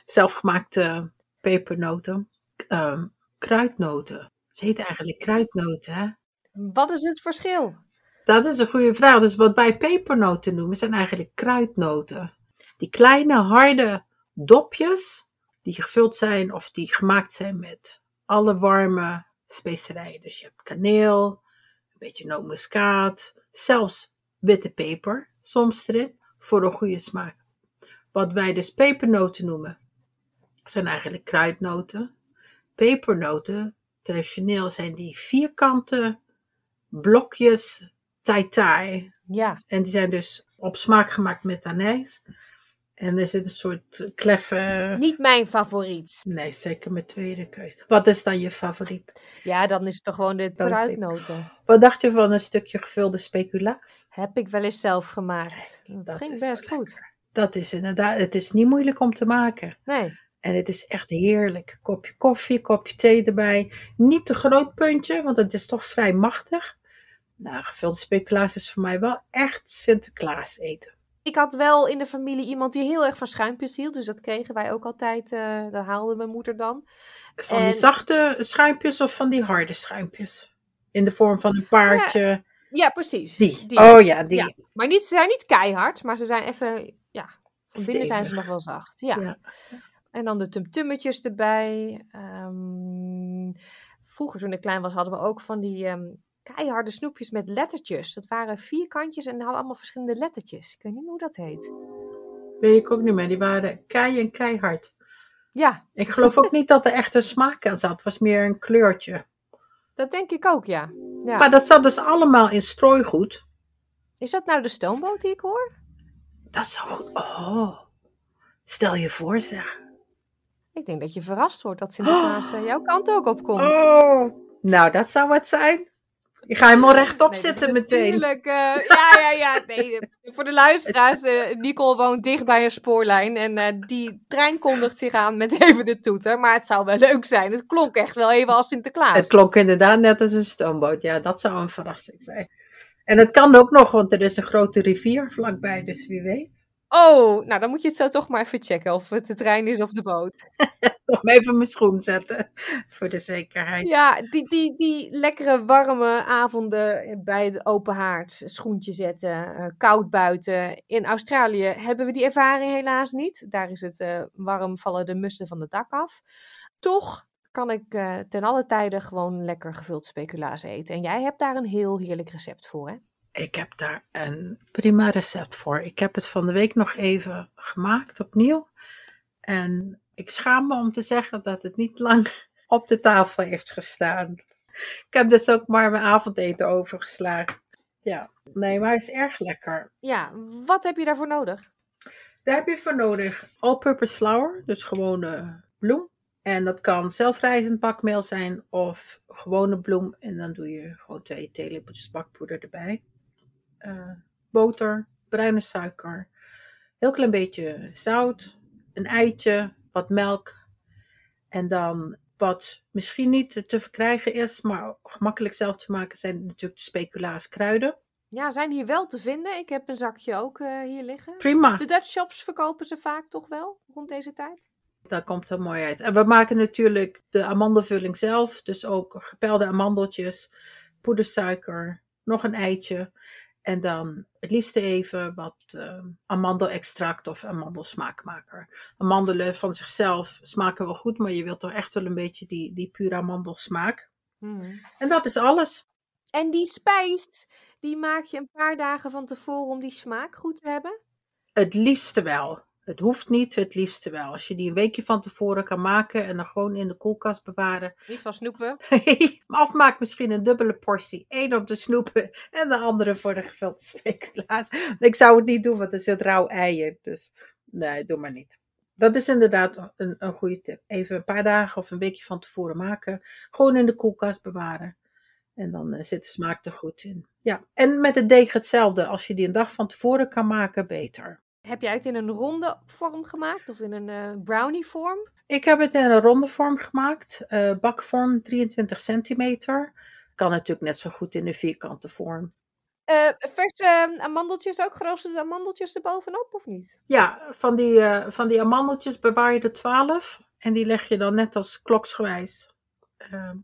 zelfgemaakte pepernoten. Ehm, kruidnoten. Ze heten eigenlijk kruidnoten, hè? Wat is het verschil? Dat is een goede vraag. Dus wat wij pepernoten noemen, zijn eigenlijk kruidnoten. Die kleine, harde dopjes, die gevuld zijn of die gemaakt zijn met alle warme specerijen. Dus je hebt kaneel, een beetje nootmuskaat, zelfs witte peper soms erin, voor een goede smaak. Wat wij dus pepernoten noemen, zijn eigenlijk kruidnoten. Pepernoten, traditioneel zijn die vierkante blokjes tai Ja. En die zijn dus op smaak gemaakt met anijs. En er zit een soort kleffe... Niet mijn favoriet. Nee, zeker mijn tweede keuze. Wat is dan je favoriet? Ja, dan is het toch gewoon de kruidnoten. Wat dacht je van een stukje gevulde speculaas? Heb ik wel eens zelf gemaakt. Dat, dat ging best goed. Dat is inderdaad, het is niet moeilijk om te maken. Nee. En het is echt heerlijk. Kopje koffie, kopje thee erbij. Niet te groot puntje, want het is toch vrij machtig. Nou, gevulde speculaas is voor mij wel echt Sinterklaas eten. Ik had wel in de familie iemand die heel erg van schuimpjes hield. Dus dat kregen wij ook altijd. eh dat haalde mijn moeder dan. Van En- die zachte schuimpjes of van die harde schuimpjes? In de vorm van een paardje. Ja, precies. Die. Oh ja, die. Maar niet, ze zijn niet keihard, maar ze zijn even, ja, van binnen zijn ze nog wel zacht. Ja. Ja. En dan de tumtummetjes erbij. Ehm, vroeger, toen ik klein was, hadden we ook van die ehm, keiharde snoepjes met lettertjes. Dat waren vierkantjes en hadden allemaal verschillende lettertjes. Ik weet niet meer hoe dat heet. Weet ik ook niet meer. Die waren kei en keihard. Ja, Ik geloof ook niet dat er echt een smaak aan zat. Het was meer een kleurtje. dat denk ik ook, ja. ja. Maar dat zat dus allemaal in strooigoed. Is dat nou de stoomboot die ik hoor? Dat zou goed. Oh. Stel je voor, zeg. Ik denk dat je verrast wordt dat Sinterklaas eh, jouw kant ook opkomt. Oh. Nou, dat zou wat zijn. Ik ga helemaal rechtop Nee, zitten meteen. Natuurlijk, ja, ja, ja. Nee, eh, voor de luisteraars, eh, Nicole woont dicht bij een spoorlijn. En eh, die trein kondigt zich aan met even de toeter. Maar het zou wel leuk zijn. Het klonk echt wel even als Sinterklaas. Het klonk inderdaad net als een stoomboot. Ja, dat zou een verrassing zijn. En het kan ook nog, want er is een grote rivier vlakbij, dus wie weet. Oh, nou dan moet je het zo toch maar even checken of het de trein is of de boot. Nog even mijn schoen zetten, voor de zekerheid. Ja, die, die, die lekkere warme avonden bij het open haard, schoentje zetten, eh, koud buiten. In Australië hebben we die ervaring helaas niet. Daar is het eh, warm, vallen de mussen van het dak af. Toch kan ik eh, ten alle tijde gewoon lekker gevuld speculaas eten. En jij hebt daar een heel heerlijk recept voor, hè? Ik heb daar een prima recept voor. Ik heb het van de week nog even gemaakt opnieuw. En ik schaam me om te zeggen dat het niet lang op de tafel heeft gestaan. Ik heb dus ook maar mijn avondeten overgeslagen. Ja, nee, maar het is erg lekker. Ja, wat heb je daarvoor nodig? Daar heb je voor nodig all-purpose flour, dus gewone bloem. En dat kan zelfrijzend bakmeel zijn of gewone bloem. En dan doe je gewoon twee theelepeltjes bakpoeder erbij. Eh, boter, bruine suiker, heel klein beetje zout, een eitje, wat melk. En dan wat misschien niet te verkrijgen is, maar gemakkelijk zelf te maken zijn natuurlijk de speculaas kruiden. Ja, zijn die hier wel te vinden? Ik heb een zakje ook eh, hier liggen. Prima. De Dutch shops verkopen ze vaak toch wel rond deze tijd? Dat komt er mooi uit. En we maken natuurlijk de amandelvulling zelf. Dus ook gepelde amandeltjes, poedersuiker, nog een eitje. En dan het liefste even wat uh, amandelextract of amandelsmaakmaker. Amandelen van zichzelf smaken wel goed, maar je wilt toch echt wel een beetje die, die pure amandelsmaak. Hmm. En dat is alles. En die spijs, die maak je een paar dagen van tevoren om die smaak goed te hebben? Het liefste wel. Het hoeft niet, het liefste wel. Als je die een weekje van tevoren kan maken en dan gewoon in de koelkast bewaren. Niet van snoepen. of maak misschien een dubbele portie. Eén om te snoepen en de andere voor de gevulde speculaas. Ik zou het niet doen, want er zit rauw eieren. Dus nee, doe maar niet. Dat is inderdaad een, een goede tip. Even een paar dagen of een weekje van tevoren maken. Gewoon in de koelkast bewaren. En dan uh, zit de smaak er goed in. Ja, en met het deeg hetzelfde. Als je die een dag van tevoren kan maken, beter. Heb jij het in een ronde vorm gemaakt of in een uh, brownie vorm? Ik heb het in een ronde vorm gemaakt. Uh, bakvorm 23 centimeter. Kan natuurlijk net zo goed in een vierkante vorm. Uh, verse amandeltjes ook, geroosterde amandeltjes erbovenop of niet? Ja, van die, van die amandeltjes bewaar je er 12. En die leg je dan net als kloksgewijs. Ehm,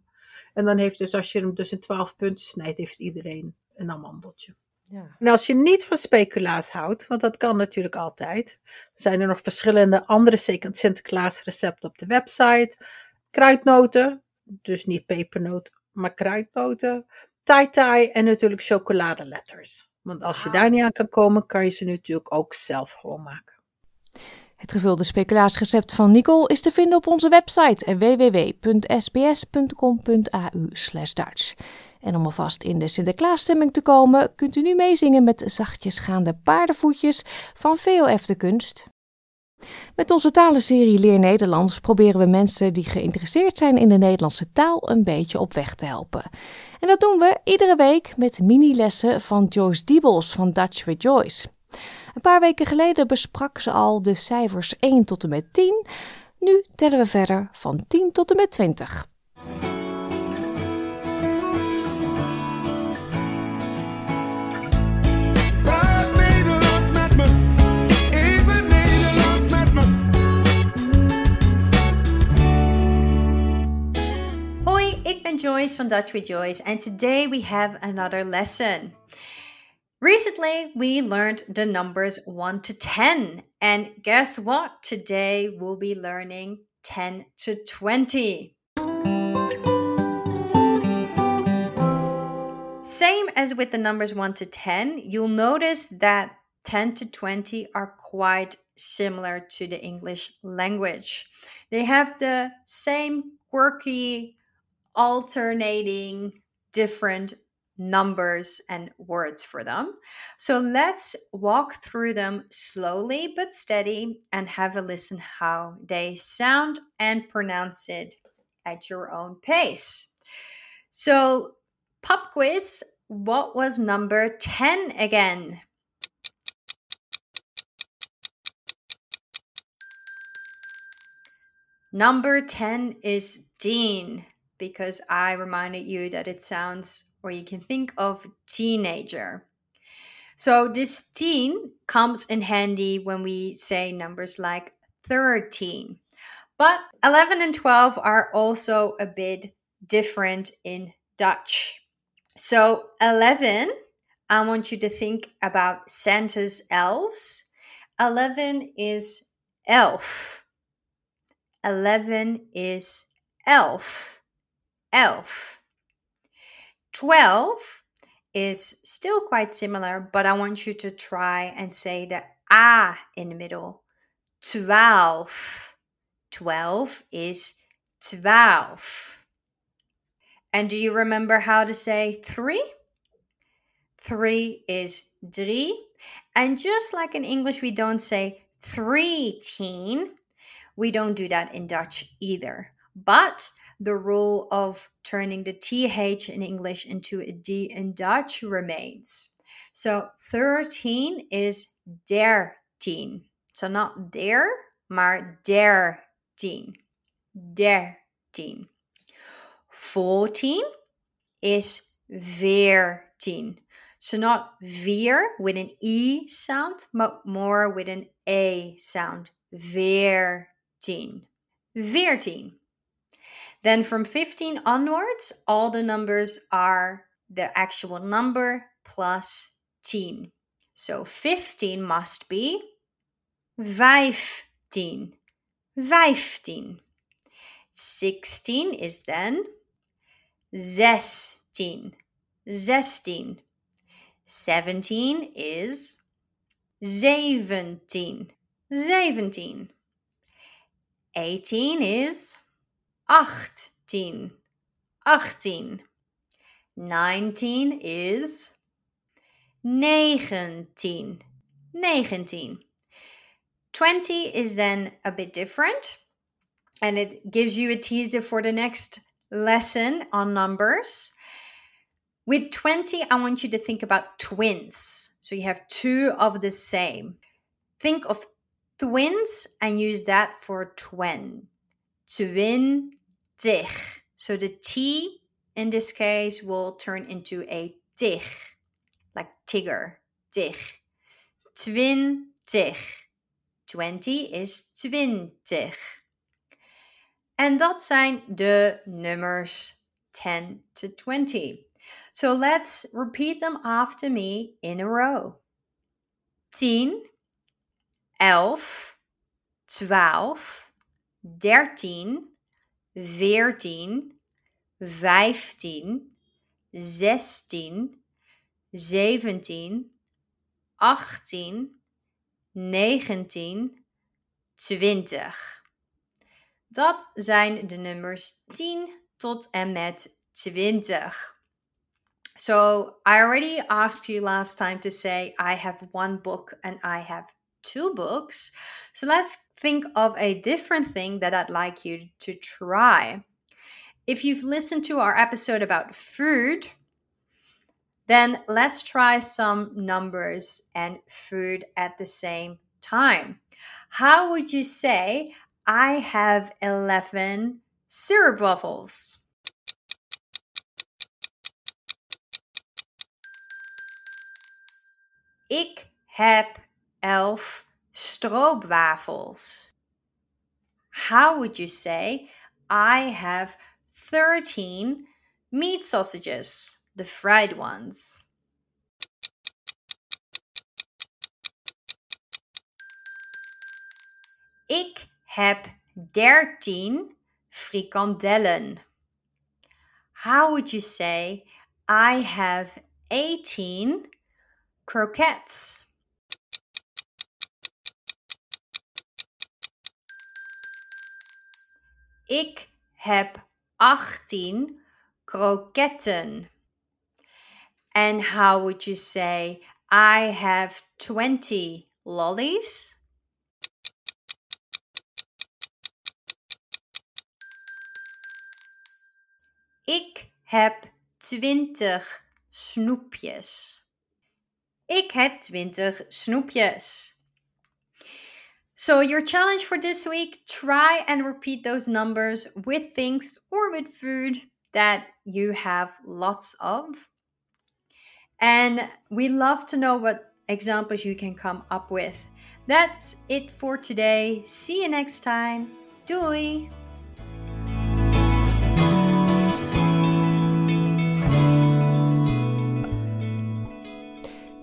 en dan heeft dus, als je hem dus in 12 punten snijdt, heeft iedereen een amandeltje. Ja. En als je niet van speculaas houdt, want dat kan natuurlijk altijd, zijn er nog verschillende andere Sinterklaas recepten op de website. Kruidnoten, dus niet pepernoten, maar kruidnoten. Tai tai en natuurlijk chocoladeletters. Want als je daar niet aan kan komen, kan je ze natuurlijk ook zelf gewoon maken. Het gevulde speculaasrecept van Nicole is te vinden op onze website www.sbs.com.au Dutch. En om alvast in de Sinterklaasstemming te komen, kunt u nu meezingen met zachtjes gaande paardenvoetjes van VOF de Kunst. Met onze talenserie Leer Nederlands proberen we mensen die geïnteresseerd zijn in de Nederlandse taal een beetje op weg te helpen. En dat doen we iedere week met mini-lessen van Joyce Diebels van Dutch with Joyce. Een paar weken geleden besprak ze al de cijfers 1 tot en met 10. Nu tellen we verder van 10 tot en met 20. Ik ben Joyce from Dutch with Joyce, and today we have another lesson. Recently, we learned the numbers 1 to 10, and guess what? Today we'll be learning 10 to 20. Same as with the numbers 1 to 10, you'll notice that 10 to 20 are quite similar to the English language. They have the same quirky alternating different numbers and words for them. So let's walk through them slowly but steady and have a listen how they sound and pronounce it at your own pace. So, pop quiz what was number 10 again? Number 10 is Dean because I reminded you that it sounds, or you can think of teenager. So this teen comes in handy when we say numbers like 13. But 11 and 12 are also a bit different in Dutch. So 11, I want you to think about Santa's elves. 11 is elf. 11 is elf elf. 12 is still quite similar, but I want you to try and say the A in the middle. 12. 12 is 12. And do you remember how to say 3? 3 is 3. And just like in English, we don't say 3 teen, we don't do that in Dutch either. But the rule of turning the TH in English into a D in Dutch remains. So 13 is dertien. So not der, maar dertien. Dertien. 14 is veertien. So not veer with an E sound, but more with an A sound. Veertien. 14. Then from 15 onwards, all the numbers are the actual number plus 10. So 15 must be 15. 15. 16 is then 16. 16. 17 is 17. 17. 18 is 18. 18. 19 is 19. 19. 20 is then a bit different and it gives you a teaser for the next lesson on numbers. With 20, I want you to think about twins. So you have two of the same. Think of twins and use that for twin. twin. Twintig. So the T in this case will turn into a tig, like tigger, tig. Twintig. 20 is twintig. En dat zijn de nummers 10 to 20. So let's repeat them after me in a row. 10, 11, 12, 13, 14, 15, 16, 17, 18, 19, 20. Dat zijn de nummers 10 tot en met 20. So I already asked you last time to say I have one book and I have two books. So let's think of a different thing that I'd like you to try. If you've listened to our episode about food, then let's try some numbers and food at the same time. How would you say, I have 11 syrup waffles? Ik heb 11 stroopwafels. How would you say, I have 13 meat sausages? the fried ones. Ik heb 13 frikandellen. How would you say I have 18 croquettes? Ik heb 18 kroketten. And how would you say, I have 20 lollies? Ik heb 20 snoepjes. Ik heb 20 snoepjes. So, your challenge for this week try and repeat those numbers with things or with food that you have lots of. And we love to know what examples you can come up with. That's it for today. See you next time. Doei!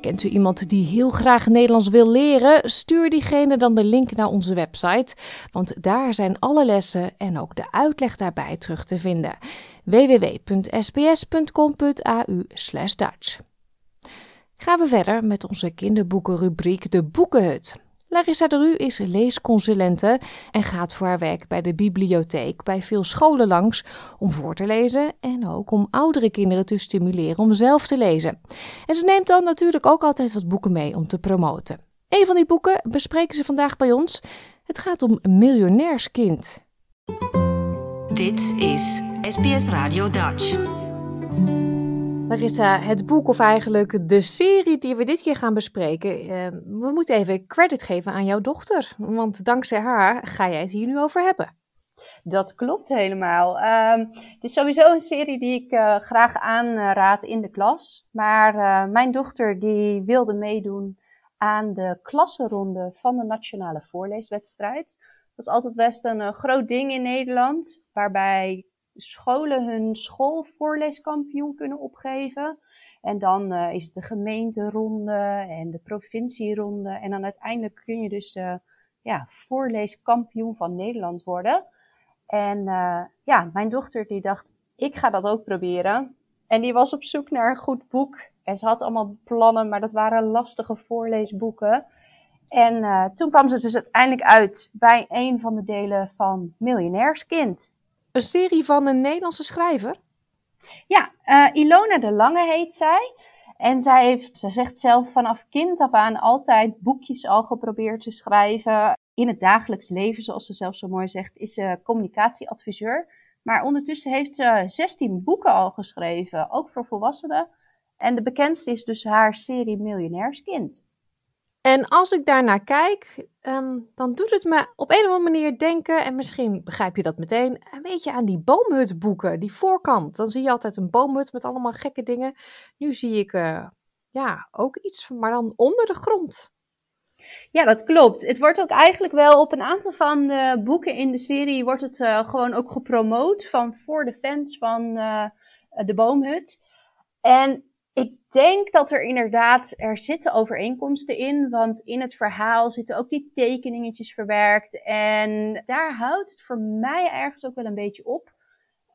Kent u iemand die heel graag Nederlands wil leren? Stuur diegene dan de link naar onze website, want daar zijn alle lessen en ook de uitleg daarbij terug te vinden. www.sbs.com.au/dutch. Gaan we verder met onze kinderboekenrubriek De Boekenhut. Larissa de Ru is leesconsulente en gaat voor haar werk bij de bibliotheek bij veel scholen langs om voor te lezen en ook om oudere kinderen te stimuleren om zelf te lezen. En ze neemt dan natuurlijk ook altijd wat boeken mee om te promoten. Een van die boeken bespreken ze vandaag bij ons. Het gaat om Miljonairskind. Dit is SBS Radio Dutch. Larissa, het boek of eigenlijk de serie die we dit keer gaan bespreken. Uh, we moeten even credit geven aan jouw dochter. Want dankzij haar ga jij het hier nu over hebben. Dat klopt helemaal. Uh, het is sowieso een serie die ik uh, graag aanraad in de klas. Maar uh, mijn dochter die wilde meedoen aan de klassenronde van de nationale voorleeswedstrijd. Dat is altijd best een groot ding in Nederland, waarbij scholen hun schoolvoorleeskampioen kunnen opgeven. En dan uh, is het de gemeenteronde en de provincieronde. En dan uiteindelijk kun je dus de ja, voorleeskampioen van Nederland worden. En uh, ja, mijn dochter die dacht, ik ga dat ook proberen. En die was op zoek naar een goed boek. En ze had allemaal plannen, maar dat waren lastige voorleesboeken. En uh, toen kwam ze dus uiteindelijk uit bij een van de delen van Miljonairskind. Een serie van een Nederlandse schrijver? Ja, uh, Ilona de Lange heet zij. En zij heeft, ze zegt zelf vanaf kind af aan altijd boekjes al geprobeerd te schrijven. In het dagelijks leven, zoals ze zelf zo mooi zegt, is ze communicatieadviseur. Maar ondertussen heeft ze 16 boeken al geschreven, ook voor volwassenen. En de bekendste is dus haar serie Miljonairskind. En als ik daarnaar kijk, um, dan doet het me op een of andere manier denken, en misschien begrijp je dat meteen, een beetje aan die boomhutboeken, die voorkant. Dan zie je altijd een boomhut met allemaal gekke dingen. Nu zie ik uh, ja, ook iets, maar dan onder de grond. Ja, dat klopt. Het wordt ook eigenlijk wel op een aantal van de boeken in de serie wordt het uh, gewoon ook gepromoot van voor de fans van uh, de boomhut. En ik denk dat er inderdaad, er zitten overeenkomsten in, want in het verhaal zitten ook die tekeningetjes verwerkt. En daar houdt het voor mij ergens ook wel een beetje op.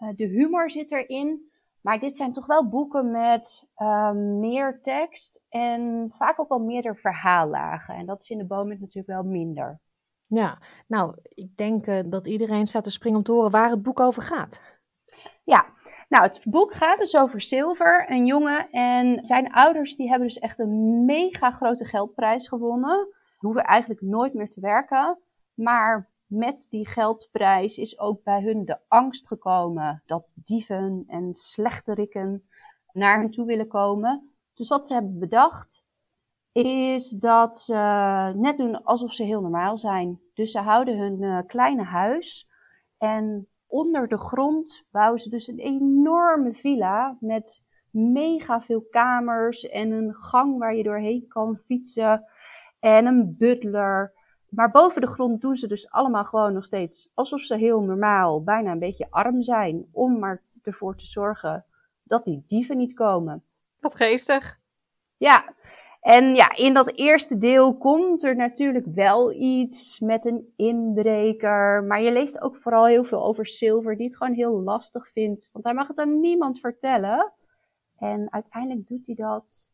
Uh, de humor zit erin, maar dit zijn toch wel boeken met uh, meer tekst en vaak ook wel meerdere verhaallagen. En dat is in de boom natuurlijk wel minder. Ja, nou, ik denk uh, dat iedereen staat te springen om te horen waar het boek over gaat. Ja, nou, het boek gaat dus over Silver, een jongen. En zijn ouders die hebben dus echt een mega grote geldprijs gewonnen. Hoeven eigenlijk nooit meer te werken. Maar met die geldprijs is ook bij hun de angst gekomen dat dieven en slechterikken naar hen toe willen komen. Dus wat ze hebben bedacht is dat ze net doen alsof ze heel normaal zijn. Dus ze houden hun uh, kleine huis en onder de grond bouwen ze dus een enorme villa met mega veel kamers en een gang waar je doorheen kan fietsen en een butler. Maar boven de grond doen ze dus allemaal gewoon nog steeds alsof ze heel normaal, bijna een beetje arm zijn, om maar ervoor te zorgen dat die dieven niet komen. Wat geestig. Ja, en ja, in dat eerste deel komt er natuurlijk wel iets met een inbreker. Maar je leest ook vooral heel veel over Silver, die het gewoon heel lastig vindt. Want hij mag het aan niemand vertellen. En uiteindelijk doet hij dat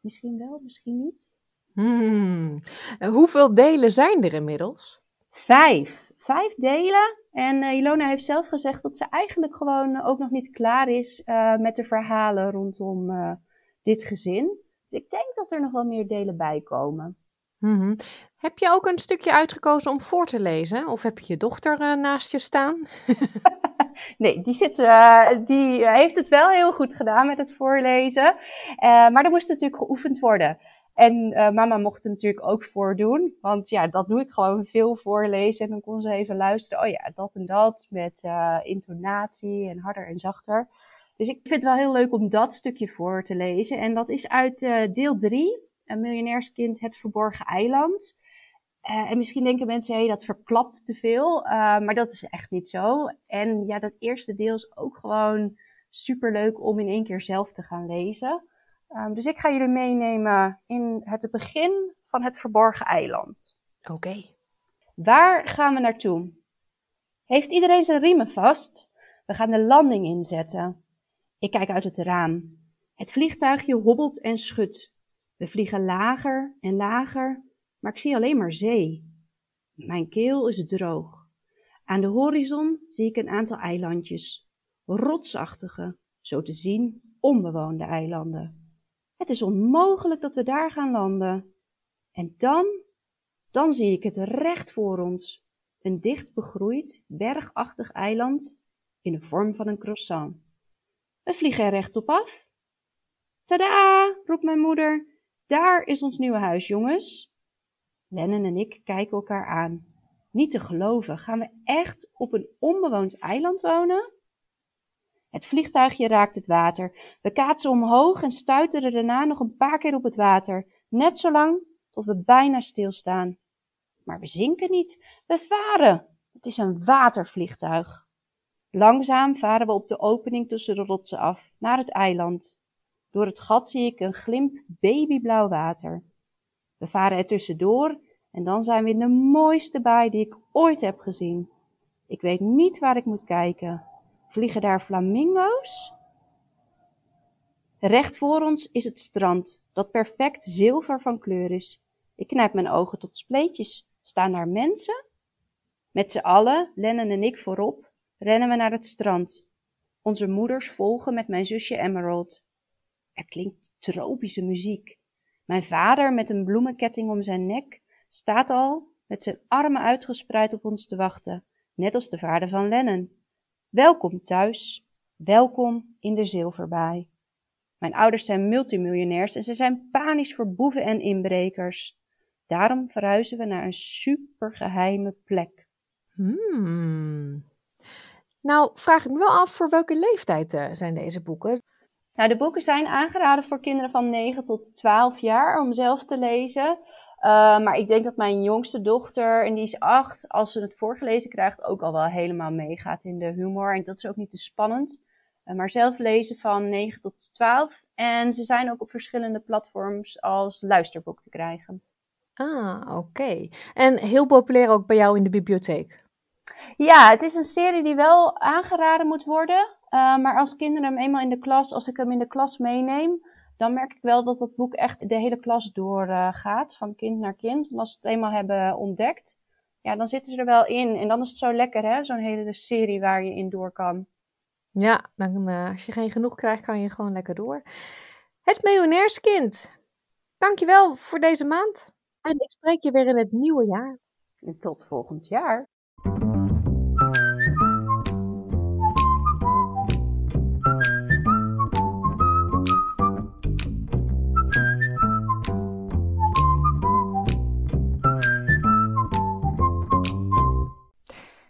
misschien wel, misschien niet. Hmm. Hoeveel delen zijn er inmiddels? Vijf. Vijf delen. En uh, Ilona heeft zelf gezegd dat ze eigenlijk gewoon ook nog niet klaar is uh, met de verhalen rondom uh, dit gezin. Ik denk dat er nog wel meer delen bij komen. Mm-hmm. Heb je ook een stukje uitgekozen om voor te lezen? Of heb je je dochter uh, naast je staan? nee, die, zit, uh, die heeft het wel heel goed gedaan met het voorlezen. Uh, maar er moest natuurlijk geoefend worden. En mama mocht er natuurlijk ook voordoen. Want ja, dat doe ik gewoon veel voorlezen. En dan kon ze even luisteren. Oh ja, dat en dat. Met intonatie en harder en zachter. Dus ik vind het wel heel leuk om dat stukje voor te lezen. En dat is uit uh, deel 3, een miljonairskind, het verborgen eiland. Uh, en misschien denken mensen, hé, hey, dat verklapt te veel. Uh, maar dat is echt niet zo. En ja, dat eerste deel is ook gewoon super leuk om in één keer zelf te gaan lezen. Um, dus ik ga jullie meenemen in het begin van het verborgen eiland. Oké. Okay. Waar gaan we naartoe? Heeft iedereen zijn riemen vast? We gaan de landing inzetten. Ik kijk uit het raam. Het vliegtuigje hobbelt en schudt. We vliegen lager en lager, maar ik zie alleen maar zee. Mijn keel is droog. Aan de horizon zie ik een aantal eilandjes. Rotsachtige, zo te zien onbewoonde eilanden. Het is onmogelijk dat we daar gaan landen. En dan, dan zie ik het recht voor ons. Een dicht begroeid, bergachtig eiland in de vorm van een croissant. We vliegen er rechtop af. Tada, roept mijn moeder. Daar is ons nieuwe huis, jongens. Lennon en ik kijken elkaar aan. Niet te geloven, gaan we echt op een onbewoond eiland wonen? Het vliegtuigje raakt het water. We kaatsen omhoog en stuiteren daarna nog een paar keer op het water. Net zo lang tot we bijna stilstaan. Maar we zinken niet, we varen. Het is een watervliegtuig. Langzaam varen we op de opening tussen de rotsen af, naar het eiland. Door het gat zie ik een glimp babyblauw water. We varen er tussendoor en dan zijn we in de mooiste baai die ik ooit heb gezien. Ik weet niet waar ik moet kijken. Vliegen daar flamingo's? Recht voor ons is het strand, dat perfect zilver van kleur is. Ik knijp mijn ogen tot spleetjes. Staan daar mensen? Met z'n allen, Lennon en ik voorop, rennen we naar het strand. Onze moeders volgen met mijn zusje Emerald. Er klinkt tropische muziek. Mijn vader, met een bloemenketting om zijn nek, staat al met zijn armen uitgespreid op ons te wachten, net als de vader van Lennon. Welkom thuis, welkom in de zilverbaai. Mijn ouders zijn multimiljonairs en ze zijn panisch voor boeven en inbrekers. Daarom verhuizen we naar een supergeheime plek. Hmm. Nou, vraag ik me wel af voor welke leeftijd uh, zijn deze boeken? Nou, de boeken zijn aangeraden voor kinderen van 9 tot 12 jaar om zelf te lezen. Uh, maar ik denk dat mijn jongste dochter, en die is 8, als ze het voorgelezen krijgt, ook al wel helemaal meegaat in de humor. En dat is ook niet te spannend. Uh, maar zelf lezen van 9 tot 12. En ze zijn ook op verschillende platforms als luisterboek te krijgen. Ah, oké. Okay. En heel populair ook bij jou in de bibliotheek? Ja, het is een serie die wel aangeraden moet worden. Uh, maar als kinderen hem eenmaal in de klas, als ik hem in de klas meeneem, dan merk ik wel dat dat boek echt de hele klas doorgaat, uh, van kind naar kind. En als ze het eenmaal hebben ontdekt, ja, dan zitten ze er wel in. En dan is het zo lekker, hè, zo'n hele serie waar je in door kan. Ja, dan, uh, als je geen genoeg krijgt, kan je gewoon lekker door. Het miljonairskind. Dankjewel voor deze maand. En ik spreek je weer in het nieuwe jaar. En tot volgend jaar.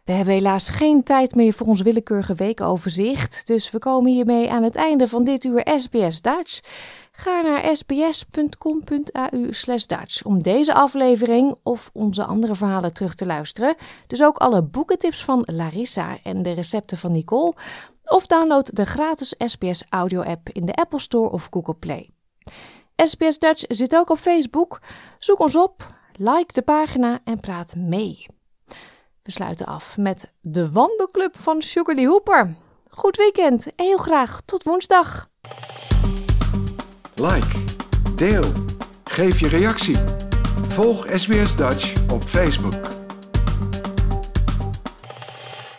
We hebben helaas geen tijd meer voor ons willekeurige weekoverzicht, dus we komen hiermee aan het einde van dit uur SBS Duits. Ga naar sbs.com.au Dutch om deze aflevering of onze andere verhalen terug te luisteren. Dus ook alle boekentips van Larissa en de recepten van Nicole. Of download de gratis SBS audio app in de Apple Store of Google Play. SBS Dutch zit ook op Facebook. Zoek ons op, like de pagina en praat mee. We sluiten af met de wandelclub van Sugarly Hooper. Goed weekend en heel graag tot woensdag. Like, deel, geef je reactie. Volg SBS Dutch op Facebook.